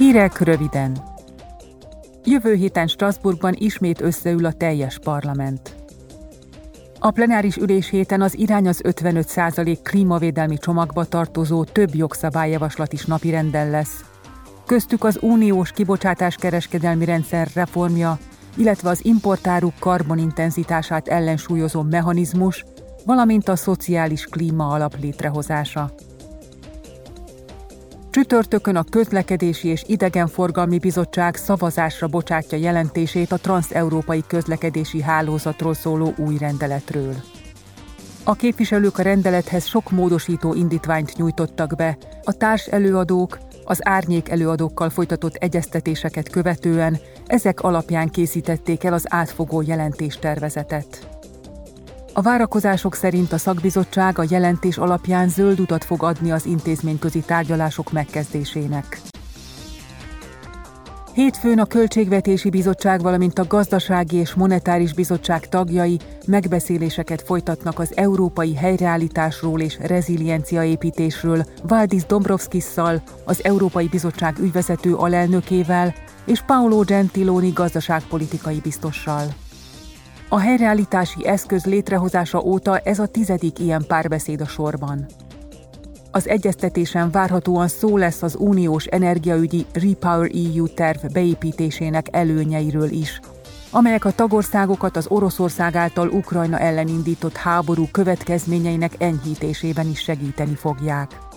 Hírek röviden. Jövő héten Strasbourgban ismét összeül a teljes parlament. A plenáris ülés héten az irány az 55% klímavédelmi csomagba tartozó több jogszabályjavaslat is napirenden lesz. Köztük az uniós kibocsátás kereskedelmi rendszer reformja, illetve az importáruk karbonintenzitását ellensúlyozó mechanizmus, valamint a szociális klíma alap létrehozása. Csütörtökön a Közlekedési és Idegenforgalmi Bizottság szavazásra bocsátja jelentését a transeurópai közlekedési hálózatról szóló új rendeletről. A képviselők a rendelethez sok módosító indítványt nyújtottak be, a társ előadók, az árnyék előadókkal folytatott egyeztetéseket követően ezek alapján készítették el az átfogó jelentéstervezetet. A várakozások szerint a szakbizottság a jelentés alapján zöld utat fog adni az intézményközi tárgyalások megkezdésének. Hétfőn a Költségvetési Bizottság, valamint a Gazdasági és Monetáris Bizottság tagjai megbeszéléseket folytatnak az európai helyreállításról és rezilienciaépítésről Valdis Dombrovskisszal, az Európai Bizottság ügyvezető alelnökével és Paolo Gentiloni gazdaságpolitikai biztossal. A helyreállítási eszköz létrehozása óta ez a tizedik ilyen párbeszéd a sorban. Az egyeztetésen várhatóan szó lesz az uniós energiaügyi Repower EU terv beépítésének előnyeiről is, amelyek a tagországokat az Oroszország által Ukrajna ellen indított háború következményeinek enyhítésében is segíteni fogják.